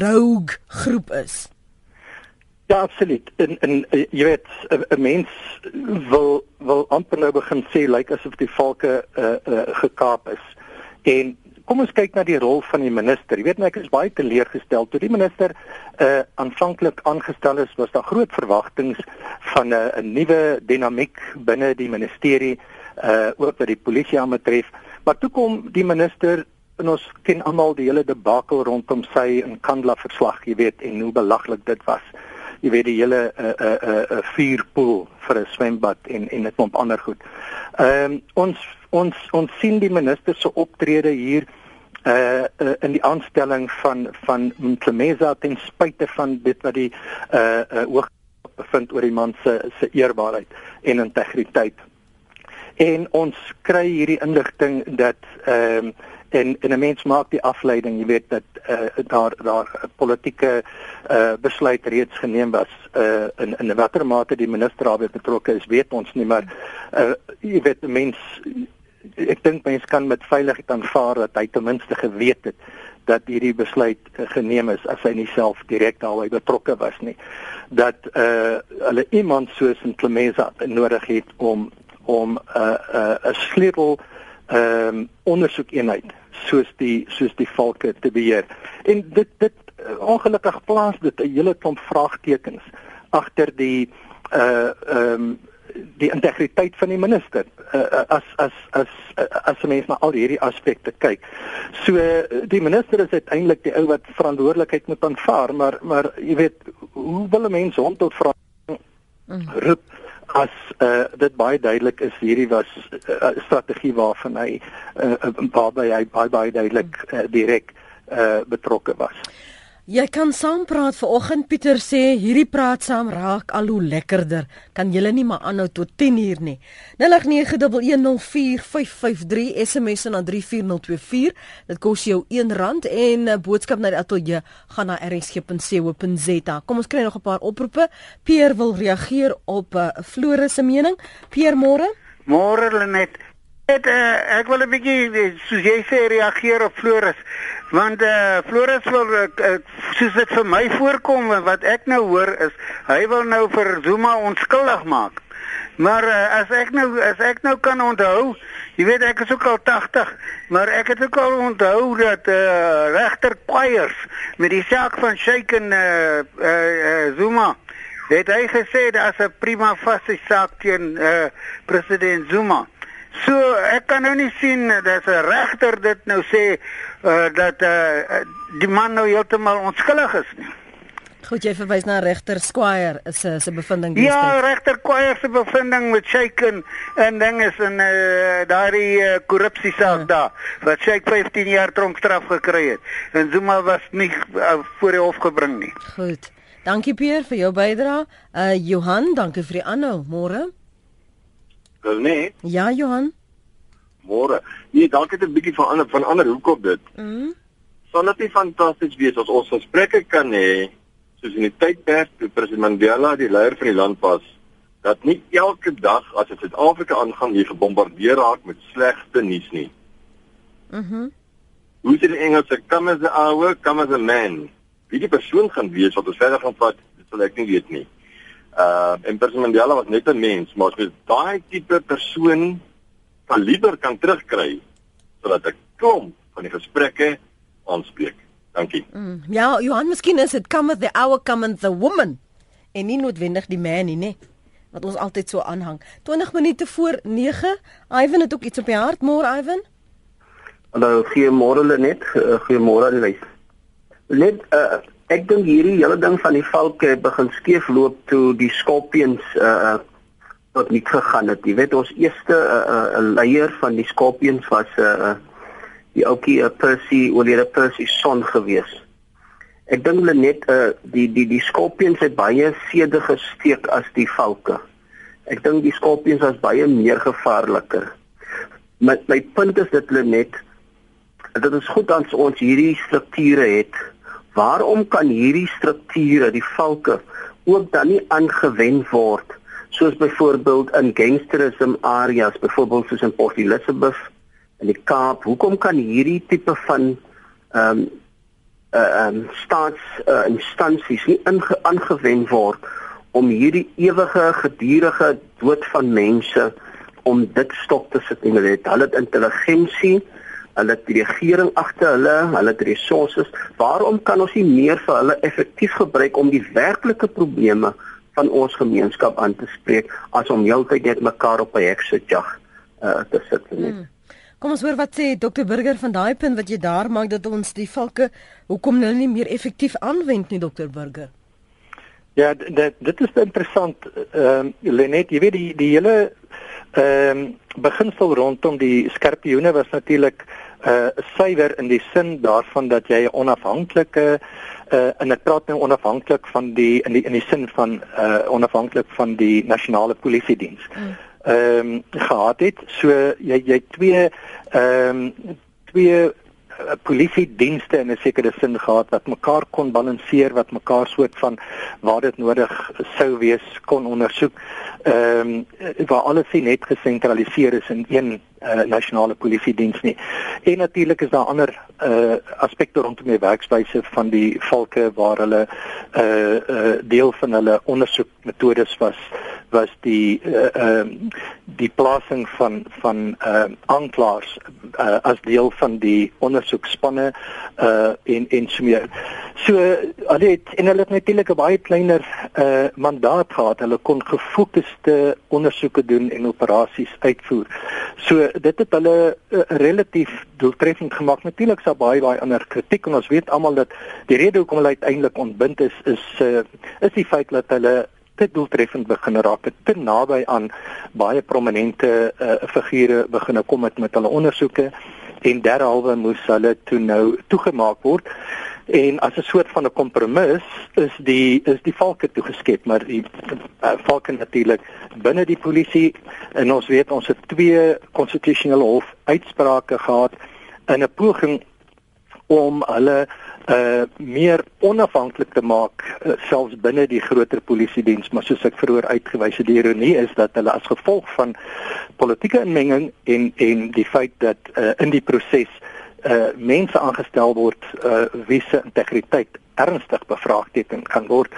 rogue groep is. Ja, absoluut. En en eh, jy weet 'n mens wil wil amper nou begin sê lyk like asof die valke uh, uh, gekaap is. En kom ons kyk na die rol van die minister. Jy weet net ek is baie teleurgestel toe die minister uh aanvanklik aangestel is, was daar groot verwagtinge van 'n uh, nuwe dinamiek binne die ministerie uh ook wat die polisie aanbetref. Maar toe kom die minister en ons ken almal die hele debakel rondom sy in Kandla verslag, jy weet, en hoe belaglik dit was. Jy weet die hele 'n 'n 'n 'n vuurpoel vir 'n swembad en en 'n klomp ander goed. Ehm um, ons ons ons sien die minister se optrede hier uh, uh in die aanstelling van van Mklemeza ten spyte van dit wat die uh uh hoog bevind oor die man se se eerbaarheid en integriteit. En ons kry hierdie inligting dat ehm um, en en 'n mens maak die afleiding, jy weet dat uh daar daar politieke uh besluit reeds geneem was uh in in watter mate die minister daarbey betrokke is, weet ons nie, maar uh jy weet mense ek dink mense kan met veiligheid aanvaar dat hy ten minste geweet het dat hierdie besluit uh, geneem is as hy nie self direk daarbey betrokke was nie. Dat uh hulle iemand soos in Clemesa nodig het om om 'n uh, 'n uh, 'n sleutel ehm um, ondersoekeenheid soos die soos die valke te beheer. En dit dit uh, ongelukkig plaas dit 'n hele klomp vraagtekens agter die uh ehm um, die integriteit van die minister uh, as as as as mens na al hierdie aspekte kyk. So die minister is uiteindelik die ou wat verantwoordelikheid moet aanvaar, maar maar jy weet hoe wil 'n mens hom tot vra roep as uh, dit baie duidelik is hierdie was 'n uh, strategie waarvan hy uh, waarby hy baie baie duidelik uh, direk uh, betrokke was. Jy kan saam praat vanoggend Pieter sê hierdie praat saam raak al hoe lekkerder. Kan julle nie maar aanhou tot 10 uur nie. 0891104553 SMS na 34024. Dit kos jou R1 en 'n boodskap na die ateljee gaan na rsg.co.za. Kom ons kry nog 'n paar oproepe. Pierre wil reageer op 'n uh, eh, Flore se mening. Pierre môre? Môre Lenet. Ek uh, ek wil 'n bietjie soos jy sê reageer op Floris want eh uh, Floris wil uh, soos dit vir my voorkom wat ek nou hoor is hy wil nou vir Zuma onskuldig maak. Maar uh, as ek nou as ek nou kan onthou, jy weet ek is ook al 80, maar ek het ook al onthou dat eh uh, regter Quires met die saak van Sheikh en eh uh, uh, Zuma het hy gesê daar's 'n prima facie saak teen uh, president Zuma. So ek kan nou nie sien dat 'n regter dit nou sê uh, dat uh, die man nou heeltemal onskuldig is nie. Goed, jy verwys na regter Squire se se bevinding dis. Ja, regter Squire se bevinding met Shaken en ding is in uh, daardie uh, korrupsie saak ja. daar wat Shake 15 jaar tronkstraf gekry het. En Zuma was nie uh, voor die hof gebring nie. Goed. Dankie Pierre vir jou bydrae. Uh Johan, dankie vir die aanhou. Môre. Wel nee. Ja, Johan. Môre. Nee, dalk het 'n bietjie van ander van ander hoekom dit. Mhm. Sal dit nie fantasties wees as ons gesprekke kan hê soos in die tydperk toe president Mandela die leier van die land was dat nie elke dag as dit Suid-Afrika aangaan jy gebombardeer raak met slegte nuus nie. Mhm. Mm Hoe sê die Engelse come as a hour, come as a man. Wie die persoon gaan wees wat ons verder gaan vat, dit sal ek nie weet nie. Uh en president Mandela was net 'n mens, maar as jy daai tipe persoon kaliber kan terugkry sodat 'n klomp van die gesprekke aanspreek. Dankie. Mm. Ja, Johan, miskien is dit come the hour come the woman en nie noodwendig die man nie, nee. Wat ons altyd so aanhang. 20 minute voor 9. Ivan het ook iets op die hart, môre Ivan. Hallo, goeiemôre Lenet. Uh, goeiemôre Lys. Net uh, ek dink hierdie hele ding van die valke begin skeefloop toe die skorpions uh tot nie gegaan het. Jy weet ons eerste uh, uh, leier van die skorpions was 'n uh, die ouetjie uh, Percy oorlede Percy son gewees. Ek dink hulle net uh, die die die skorpions het baie sede gesteek as die valke. Ek dink die skorpions was baie meer gevaarliker. Met my punt is dit hulle net dit is goed dat ons hierdie strukture het. Waarom kan hierdie strukture, die valke, ook dan nie aangewend word soos byvoorbeeld in gangsterisme areas, byvoorbeeld soos in Port Elizabeth in die Kaap. Hoekom kan hierdie tipe van ehm um, uh ehm um, staats uh, instansies nie aangewend word om hierdie ewige gedurende dood van mense om dit stop te sit en hulle het hulle intelligensie hulle het die regering agter hulle hulle het resources waarom kan ons nie meer vir hulle effektief gebruik om die werklike probleme van ons gemeenskap aan te spreek as om heeltyd net mekaar op 'n heksejag uh, te sit net hmm. Kom ons hoor wat sê Dr Burger van daai punt wat jy daar maak dat ons die valke hoekom hulle nie meer effektief aanwend nie Dr Burger. Ja, dit dit is interessant. Ehm uh, Lenet, jy weet die die hele ehm um, beginsel rondom die skorpioene was natuurlik uh eh, suiwer in die sin daarvan dat jy 'n onafhanklike uh en ek praat nou onafhanklik van die in die in die sin van uh onafhanklik van die nasionale polisie diens. Mm ehm um, gehad het. So jy jy twee ehm um, twee uh, polisie dienste in 'n sekere sin gehad wat mekaar kon balanseer, wat mekaar soort van waar dit nodig sou wees kon ondersoek. Ehm um, waar alles nie net gesentraliseer is in een uh, nasionale polisie diens nie. En natuurlik is daar ander uh, aspekte rondom die werkswyse van die valke waar hulle 'n uh, uh, deel van hulle ondersoekmetodes was was die uh, uh, die plasing van van uh, aanklaers uh, as deel van die ondersoekspanne uh, en en so meer. So hulle het en hulle het natuurlik 'n baie kleiner uh, mandaat gehad. Hulle kon gefokusde ondersoeke doen en operasies uitvoer. So dit het hulle uh, relatief doeltreffend gemaak. Natuurlik daar baie baie ander kritiek en ons weet almal dat die rede hoekom hulle uiteindelik ontbind is is uh, is die feit dat hulle te doeltreffend begin raak het te naby aan baie prominente uh, figure begin kom met met hulle ondersoeke en derhalwe moes hulle toe nou toegemaak word. En as 'n soort van 'n kompromis is die is die valke toegeskep maar die uh, valke natuurlik binne die polisie. En ons weet ons het twee konstitusionele hof uitsprake gehad in 'n poging om hulle uh meer onafhanklik te maak uh, selfs binne die groter polisie diens maar soos ek vroeër uitgewys het die ironie is dat hulle as gevolg van politieke inmenging en en die feit dat uh, in die proses uh mense aangestel word uh wie se integriteit ernstig bevraagteken kan word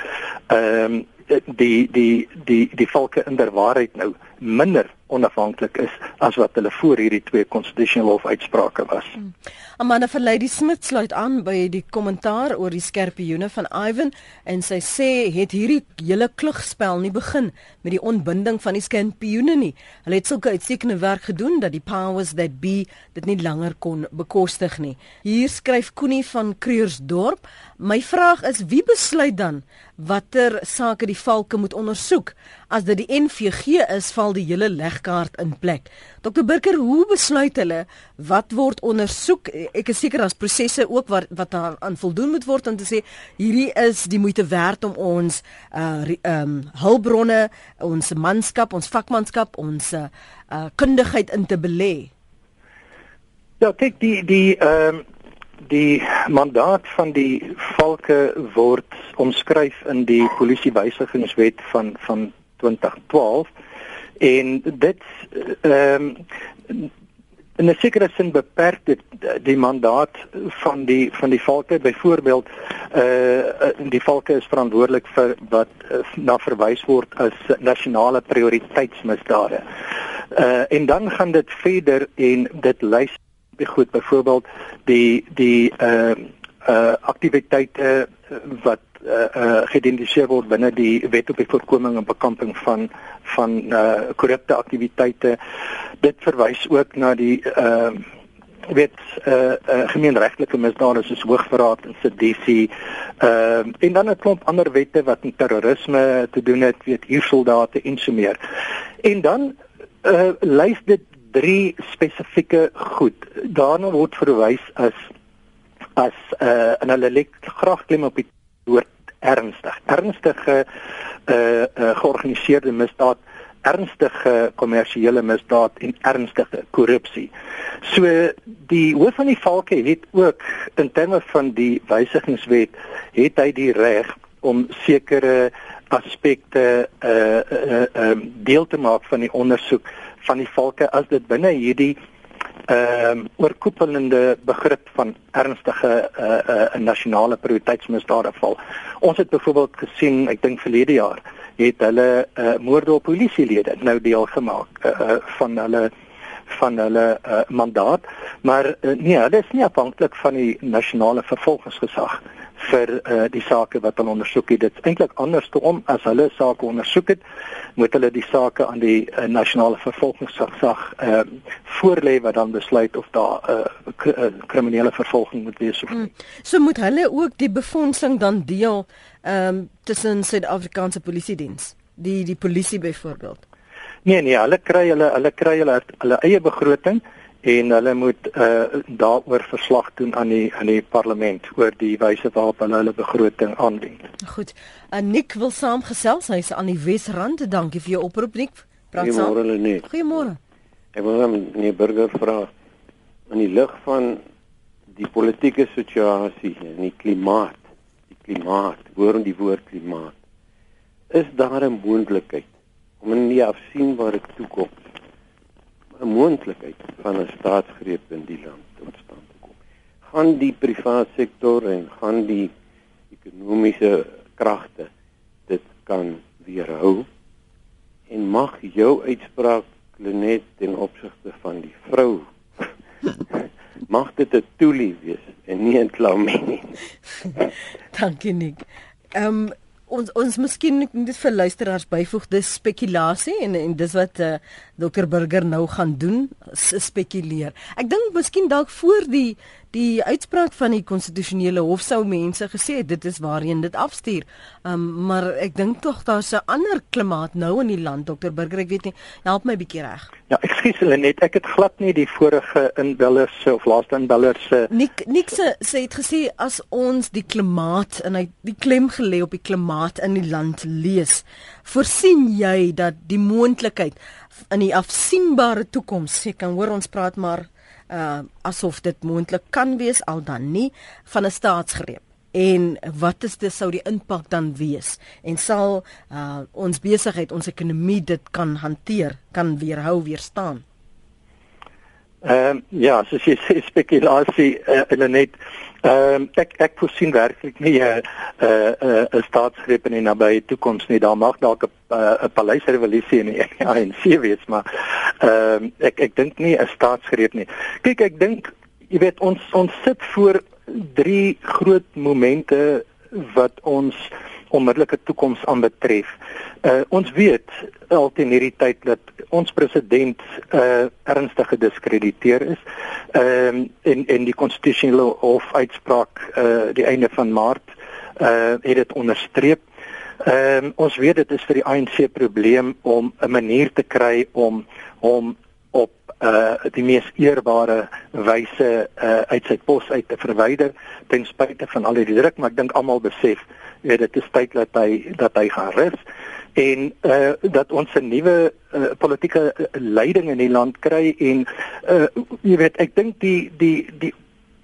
ehm um, die die die die valke in der waarheid nou minder onafhanklik is as wat hulle voor hierdie twee constitutional hof uitsprake was. Hmm. Amanda van Lady Smith sluit aan by die kommentaar oor die skerpioene van Ivan en sy sê het hierdie hele klugspel nie begin met die ontbinding van die skerpioene nie. Hulle het sulke uitstekende werk gedoen dat die powers that be dit nie langer kon bekostig nie. Hier skryf Koenie van Kreursdorp, my vraag is wie besluit dan watter sake die valke moet ondersoek? As dit die NVG is, val die hele legkaart in plek. Dr Burger, hoe besluit hulle wat word ondersoek? Ek is seker daar's prosesse ook wat wat daar aan voldoen moet word om te sê hierdie is die moeite werd om ons uh um, hulpbronne, ons manskap, ons vakmanskap, ons uh kundigheid in te belê. Ja, kyk die die ehm um, die mandaat van die valke word omskryf in die polisiewysigingswet van van 2012 en dit ehm um, in 'n sekere sin beperk dit die mandaat van die van die valke byvoorbeeld uh die valke is verantwoordelik vir wat uh, na verwys word as nasionale prioriteitsmisdade. Uh en dan gaan dit verder en dit lys goed byvoorbeeld die die uh uh aktiwiteite wat uh, uh geïdentifiseer word binne die wet op die voorkoming en bekamping van van uh korrupte aktiwiteite. Dit verwys ook na die uh wet uh, uh gemeenregtelike misdade soos hoogverraad en sedisie. Ehm uh, en dan 'n klomp ander wette wat met terrorisme te doen het, weet huursoldate en so meer. En dan uh lys dit drie spesifieke goed. Daarna word verwys as as uh en hulle lê graag klim op die woord ernstig. Ernstige uh, uh georganiseerde misdaad, ernstige kommersiële misdaad en ernstige korrupsie. So die hoof van die valke het ook in terme van die wysigingswet het hy die reg om sekere aspekte uh uh um deel te maak van die ondersoek van die valke as dit binne hierdie ehm um, oorkoepelende begrip van ernstige eh uh, uh, nasionale prioriteitsmisdade val. Ons het byvoorbeeld gesien, ek dink verlede jaar, het hulle eh uh, moorde op polisielede nou deel gemaak eh uh, van hulle van hulle uh, mandaat, maar uh, nee, hulle is nie afhanklik van die nasionale vervolgingsgesag vir uh, die sake wat hulle ondersoek het. Dit is eintlik andersom as hulle sake ondersoek het, moet hulle die sake aan die uh, nasionale vervolgingsgesag uh, voorlê wat dan besluit of daar 'n uh, uh, kriminele vervolging moet wees of nie. Hmm. So moet hulle ook die befondsing dan deel ehm um, tussen Suid-Afrikaanse Polisie diens, die die polisie byvoorbeeld. Nee nee, hulle kry hulle hulle kry hulle hulle eie begroting en hulle moet uh, daaroor verslag doen aan die aan die parlement oor die wyse waarop hulle hulle begroting aanwend. Goed. En uh, Nick wil saamgesels. Hy's aan die Wesrand. Dankie vir jou oproep Nick. Praat saam. Goeiemôre Nick. Goeiemôre. Ek wil net 'n burger vra in die lig van die politieke situasie en die klimaat, die klimaat, hoor in die woord klimaat. Is daar 'n moontlikheid om in die afsienbare toekoms 'n moontlikheid van 'n staatsgreep in die land ontstaan te kom. Gaan die private sektor en gaan die ekonomiese kragte dit kan weerhou en mag jou uitspraak Lenet ten opsigte van die vrou mag dit 'n toelie wees en nie 'n klamie nie. Dankie Nick. Ehm um, ons ons miskien net vir luisteraars byvoeg dis spekulasie en en dis wat uh, eh, Dr Burger nou gaan doen spekuleer. Ek dink miskien dalk voor die die uitspraak van die konstitusionele hof sou mense gesê het dit is waarheen dit afstuur. Um, maar ek dink tog daar's 'n ander klimaat nou in die land Dr Burger ek weet nie help my bietjie reg. Ja, ekskuus hulle net ek het glad nie die vorige inbellers of laaste inbellers se Nik Nik se sê het gesê as ons die klimaat en hy die klem gelê op die klimaat in die land lees voorsien jy dat die moontlikheid in die afsienbare toekoms. Ek kan hoor ons praat maar uh asof dit moontlik kan wees al dan nie van 'n staatsgreep. En wat is dit sou die impak dan wees? En sal uh ons besigheid ons ekonomie dit kan hanteer kan weerhou weerstaan? Ehm uh, ja, so sê spekulasie uh, net Ehm um, ek ek voorsien werklik nie 'n 'n 'n staatsgreep in die nabye toekoms nie. Daar mag dalk 'n 'n paleisrevolusie in die ANC wees, maar ehm um, ek ek dink nie 'n staatsgreep nie. Kyk, ek dink jy weet ons ons sit voor drie groot momente wat ons onmiddellike toekoms aanbetref. Uh ons weet altyd in hierdie tyd dat ons president uh ernstig gediskrediteer is. Ehm uh, en en die konstitusionele hof uitspraak uh die einde van Maart uh het dit onderstreep. Ehm uh, ons weet dit is vir die ANC probleem om 'n manier te kry om om op uh die mees eerbare wyse uh uit sy pos uit te verwyder ten spyte van al die druk maar ek dink almal besef weet dit is tyd dat hy dat hy gaan rus en uh dat ons 'n nuwe uh, politieke leiding in die land kry en uh jy weet ek dink die die die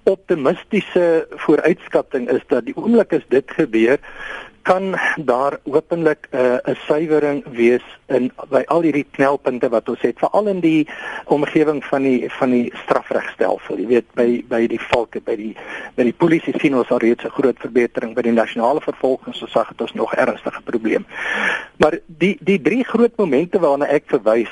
optimistiese vooruitskatting is dat die oomblik as dit gebeur kan daar openlik 'n uh, 'n suiwering wees in by al hierdie knelpunte wat ons het veral in die omgewing van die van die strafregstelsel. Jy weet by by die volke by die by die polisie sien ons al reeds 'n groot verbetering by die nasionale vervolgingsgesag het ons nog ernstige probleem. Maar die die drie groot momente waarna ek verwys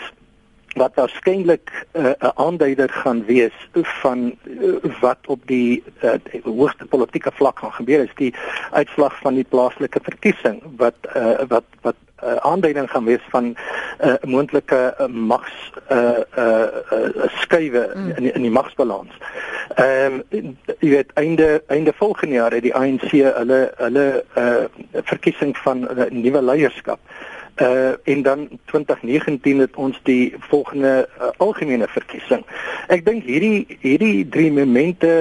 wat waarskynlik uh, 'n uh, aanduider gaan wees van uh, wat op die, uh, hoogste politieke vlak gaan gebeur is die uitslag van die plaaslike verkiesing wat uh, wat wat uh, aanduiding gaan wees van 'n uh, moontlike uh, mags uh, uh, uh, skuwe mm. in in die magsbalans. Ehm um, jy weet einde einde volgende jaar het die ANC hulle hulle uh, verkiesing van 'n uh, nuwe leierskap uh en dan 2019 het ons die volgende uh, algemene verkiesing. Ek dink hierdie hierdie drie momente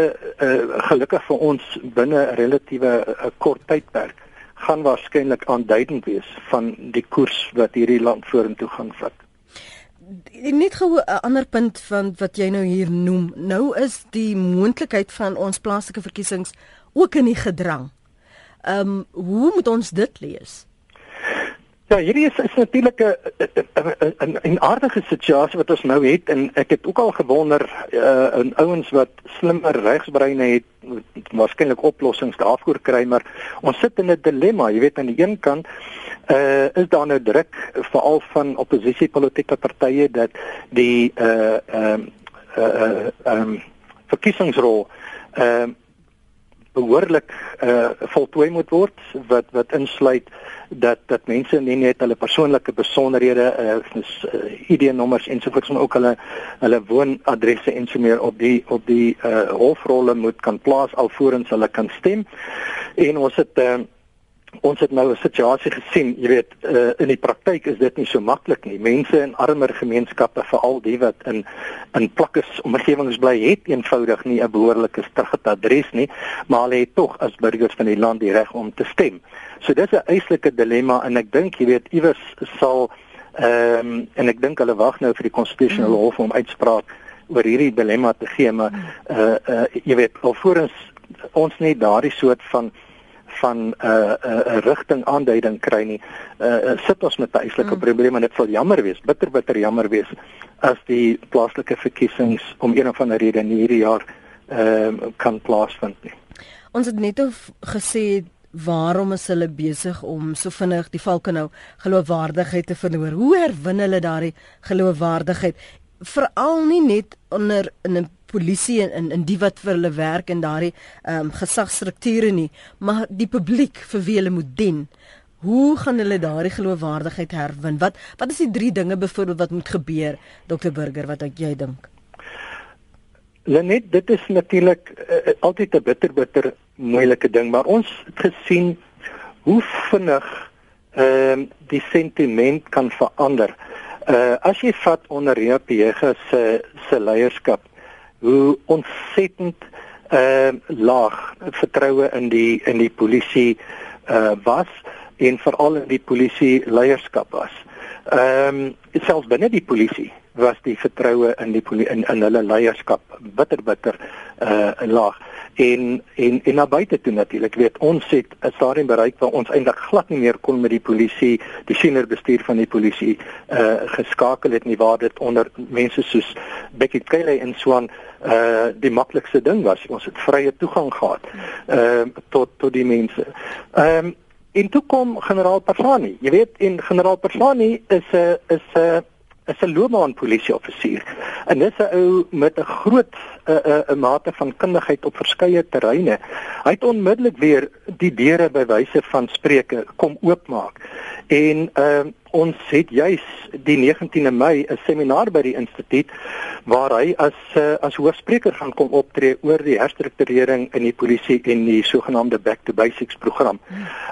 uh gelukkig vir ons binne 'n relatiewe uh, kort tydperk gaan waarskynlik aanduidend wees van die koers wat hierdie land vorentoe gaan vat. Net gou 'n ander punt van wat jy nou hier noem. Nou is die moontlikheid van ons plaaslike verkiesings ook in die gedrang. Ehm um, hoe moet ons dit lees? Ja, hierdie is, is natuurlik 'n 'n aardige situasie wat ons nou het en ek het ook al gewonder uh in ouens wat slimmer regsbreine het waarskynlik oplossings daarvoor kry, maar ons sit in 'n dilemma, jy weet aan die een kant uh is daar nou druk veral van oppositiepolitiese partye dat die uh ehm uh, uh ehm um, verkiesingsrol ehm uh, behoorlik uh voltooi moet word wat wat insluit dat dat mense nie net hulle persoonlike besonderhede uh, uh ID-nommers ensovoorts maar ook hulle hulle woonadresse en so meer op die op die uh hofrolle moet kan plaas alvorens hulle kan stem. En ons het uh ons het nou 'n situasie gesien, jy weet, uh, in die praktyk is dit nie so maklik nie. Mense in armer gemeenskappe, veral die wat in in plakkes omgewings bly, het eenvoudig nie 'n behoorlike terugtadres nie, maar hulle het tog as burgers van die land die reg om te stem. So dis 'n eislike dilemma en ek dink, jy weet, iewers sal ehm um, en ek dink hulle wag nou vir die konstitusionele hof om uitspraak oor hierdie dilemma te gee, maar uh uh jy weet, alvorens ons net daardie soort van van 'n uh, 'n uh, rigting aanduiding kry nie. Uh, sit ons met 'n eislike mm. probleem en dit sal jammer wees, bitter bitter jammer wees as die plaaslike verkiesings om een of ander rede in hierdie jaar ehm uh, kan plaasvind nie. Ons het net gesê waarom is hulle besig om so vinnig die valke nou geloofwaardigheid te verloor? Hoe herwin hulle daardie geloofwaardigheid? Veral nie net onder in 'n polisie en in in die wat vir hulle werk en daardie ehm um, gesagsstrukture nie, maar die publiek vir wie hulle moet dien. Hoe gaan hulle daardie geloofwaardigheid herwin? Wat wat is die drie dinge byvoorbeeld wat moet gebeur, Dr Burger, wat jy dink? Lenet, dit is natuurlik uh, altyd 'n bitter bitter moeilike ding, maar ons het gesien hoe vinnig ehm uh, die sentiment kan verander. Uh as jy vat onder Reapega se se leierskap, hoe ontsettend uh laag vertroue in die in die polisie uh was en veral in die polisie leierskap was. Ehm um, selfs binne die polisie was die vertroue in die in in hulle leierskap bitter bitter uh laag. En en en na buite toe natuurlik weet ons het 'n stadium bereik waar ons eintlik glad nie meer kon met die polisie die senior bestuur van die polisie uh geskakel het nie waar dit onder mense soos Becky Kelly en Swan uh die maklikste ding was ons het vrye toegang gehad uh tot tot die mense. Ehm um, en toe kom generaal Persani. Jy weet en generaal Persani is 'n uh, is 'n uh, is 'n loopbaan polisieoffisier. En dis 'n ou met 'n groot 'n uh, 'n 'n mate van kundigheid op verskeie terreine. Hy het onmiddellik weer die deure by wyse van spreuke kom oopmaak. En ehm uh, ons het juis die 19de Mei 'n seminaar by die instituut waar hy as uh, as hoofspreker gaan kom optree oor die herstrukturering in die polisie en die sogenaamde back to basics program.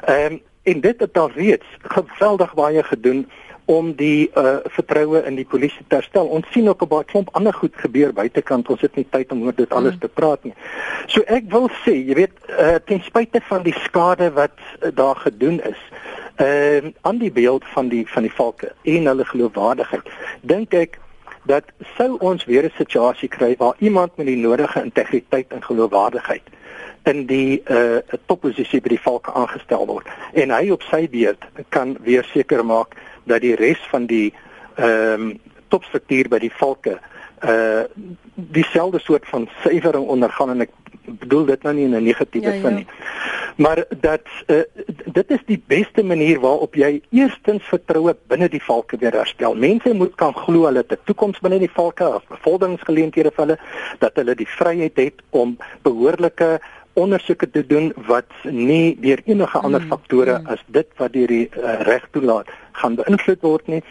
Ehm um, en dit het al reeds geweldig baie gedoen om die uh, vertroue in die polisie te herstel. Ons sien ook 'n baie klomp ander goed gebeur buitekant. Ons het nie tyd om oor dit alles mm. te praat nie. So ek wil sê, jy weet, uh, ten spyte van die skade wat uh, daar gedoen is, ehm uh, aan die beeld van die van die valke en hulle geloofwaardigheid, dink ek dat sou ons weer 'n situasie kry waar iemand met die nodige integriteit en geloofwaardigheid in die uh topposisie by die valke aangestel word en hy op sy beurt kan weer seker maak dat die res van die ehm um, topstruktuur by die valke uh dieselfde soort van suiwering ondergaan en ek bedoel dit nou nie in 'n negatiewe ja, sin ja. nie. Maar dat uh, dit is die beste manier waarop jy eerstens vertroue binne die valke weer herstel. Mense moet kan glo hulle het 'n toekoms binne die valke, of bevolkingsgeleenthede vir hulle, dat hulle die vryheid het om behoorlike ondersoeke te doen wat nie deur enige ander mm, faktore mm. as dit wat deur die uh, reg toelaat gaan beïnvloed word nie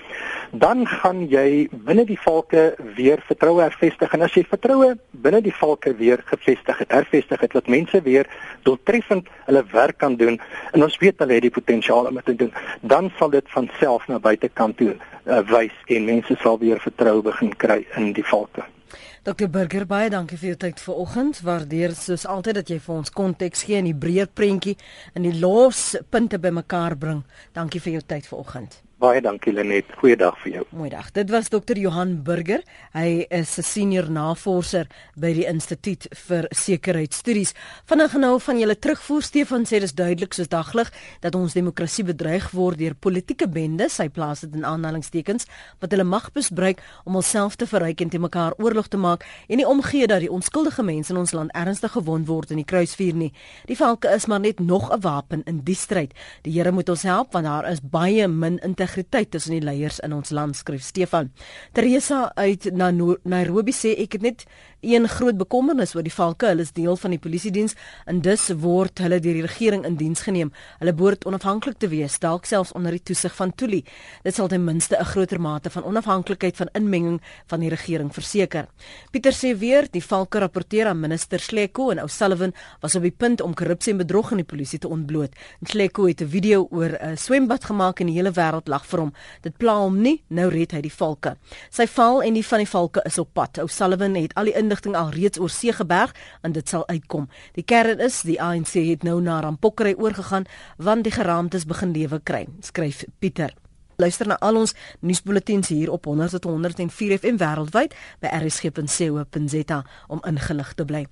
dan gaan jy binne die valke weer vertroue hervestig. En as jy vertroue binne die valke weer gevestig het hervestig het dat mense weer doeltreffend hulle werk kan doen en ons weet hulle het die potensiaal om dit te doen dan sal dit van self na buitekant toe uh, wys en mense sal weer vertroue begin kry in die valke Dr Burger baie dankie vir jou tyd vanoggend. Waardeer soos altyd dat jy vir ons konteks gee en die breër prentjie en die los punte bymekaar bring. Dankie vir jou tyd vanoggend. Baie dankie Lenet. Goeiedag vir jou. Goeiedag. Dit was Dr Johan Burger. Hy is 'n senior navorser by die Instituut vir Sekuriteitsstudies. Vinnig nou van julle terugvoer Stefan sê dis duidelik soos daglig dat ons demokrasie bedreig word deur politieke bendes. Hy plaas dit in aanhalingstekens wat hulle mag misbruik om hulself te verryk en te mekaar oorlog te maak en nie omgee dat die onskuldige mense in ons land ernstig gewond word in die kruisvuur nie. Die valke is maar net nog 'n wapen in die stryd. Die Here moet ons help want daar is baie min integriteit tussen die leiers in ons land skryf Stefan. Teresa uit Nairobi sê ek het net een groot bekommernis oor die valke. Hulle is deel van die polisie diens en dus word hulle deur die regering in diens geneem. Hulle behoort onafhanklik te wees, dalk selfs onder die toesig van Tuli. Dit sal ten minste 'n groter mate van onafhanklikheid van inmenging van die regering verseker. Pieter sê weer die valke rapporteer aan minister Sleko en O'Sullivan was op die punt om korrupsie en bedrog in die polisie te ontbloot. Sleko het 'n video oor 'n swembad gemaak en die hele wêreld lag vir hom. Dit pla hom nie, nou red hy die valke. Sy val en die van die valke is op pad. O'Sullivan het al die inligting al reeds oor see geberg en dit sal uitkom. Die kern is die ANC het nou na rampokkery oorgegaan want die geraamtes begin lewe kry, skryf Pieter. Luister na al ons nuusbulletins hier op 100.104 FM wêreldwyd by rsg.co.za om ingelig te bly.